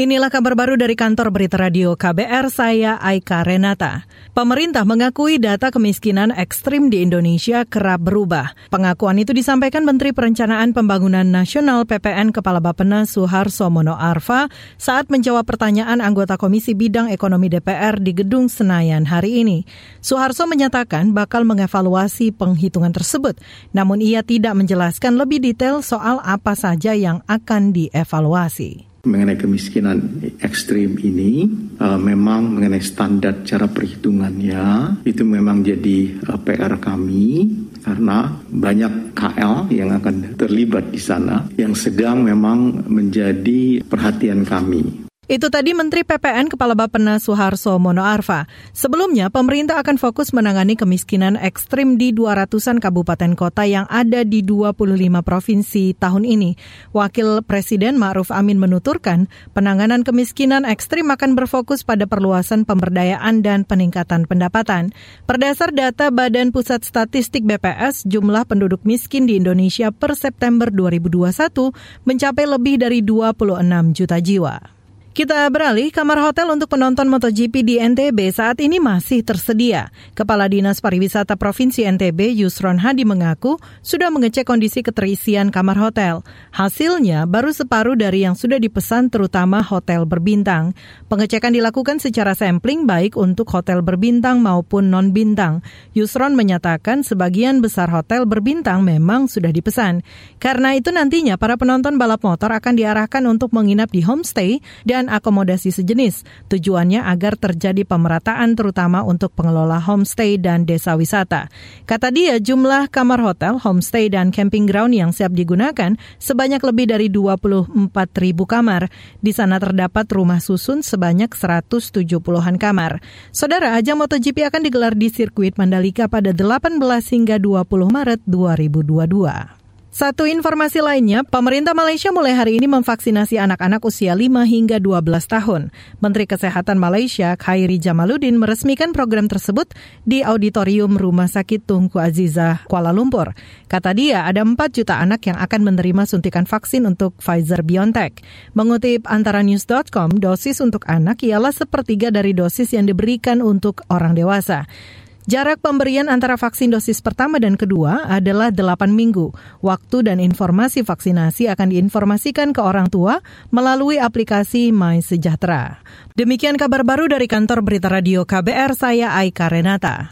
Inilah kabar baru dari kantor berita radio KBR, saya Aika Renata. Pemerintah mengakui data kemiskinan ekstrim di Indonesia kerap berubah. Pengakuan itu disampaikan Menteri Perencanaan Pembangunan Nasional PPN Kepala Bappenas Suharso Mono Arfa saat menjawab pertanyaan anggota Komisi Bidang Ekonomi DPR di Gedung Senayan hari ini. Suharso menyatakan bakal mengevaluasi penghitungan tersebut, namun ia tidak menjelaskan lebih detail soal apa saja yang akan dievaluasi mengenai kemiskinan ekstrim ini uh, memang mengenai standar cara perhitungannya itu memang jadi uh, PR kami karena banyak KL yang akan terlibat di sana yang sedang memang menjadi perhatian kami. Itu tadi Menteri PPN Kepala Bappenas Suharso Mono Arfa. Sebelumnya, pemerintah akan fokus menangani kemiskinan ekstrim di 200-an kabupaten kota yang ada di 25 provinsi tahun ini. Wakil Presiden Ma'ruf Amin menuturkan, penanganan kemiskinan ekstrim akan berfokus pada perluasan pemberdayaan dan peningkatan pendapatan. Berdasar data Badan Pusat Statistik BPS, jumlah penduduk miskin di Indonesia per September 2021 mencapai lebih dari 26 juta jiwa. Kita beralih, kamar hotel untuk penonton MotoGP di NTB saat ini masih tersedia. Kepala Dinas Pariwisata Provinsi NTB Yusron Hadi mengaku sudah mengecek kondisi keterisian kamar hotel. Hasilnya baru separuh dari yang sudah dipesan terutama hotel berbintang. Pengecekan dilakukan secara sampling baik untuk hotel berbintang maupun non-bintang. Yusron menyatakan sebagian besar hotel berbintang memang sudah dipesan. Karena itu nantinya para penonton balap motor akan diarahkan untuk menginap di homestay dan dan akomodasi sejenis. Tujuannya agar terjadi pemerataan terutama untuk pengelola homestay dan desa wisata. Kata dia, jumlah kamar hotel, homestay, dan camping ground yang siap digunakan sebanyak lebih dari 24 ribu kamar. Di sana terdapat rumah susun sebanyak 170-an kamar. Saudara, ajang MotoGP akan digelar di sirkuit Mandalika pada 18 hingga 20 Maret 2022. Satu informasi lainnya, pemerintah Malaysia mulai hari ini memvaksinasi anak-anak usia 5 hingga 12 tahun. Menteri Kesehatan Malaysia, Khairi Jamaluddin, meresmikan program tersebut di Auditorium Rumah Sakit Tunku Azizah, Kuala Lumpur. Kata dia, ada 4 juta anak yang akan menerima suntikan vaksin untuk Pfizer-BioNTech. Mengutip antara news.com, dosis untuk anak ialah sepertiga dari dosis yang diberikan untuk orang dewasa. Jarak pemberian antara vaksin dosis pertama dan kedua adalah 8 minggu. Waktu dan informasi vaksinasi akan diinformasikan ke orang tua melalui aplikasi My Sejahtera. Demikian kabar baru dari kantor Berita Radio KBR, saya Aika Renata.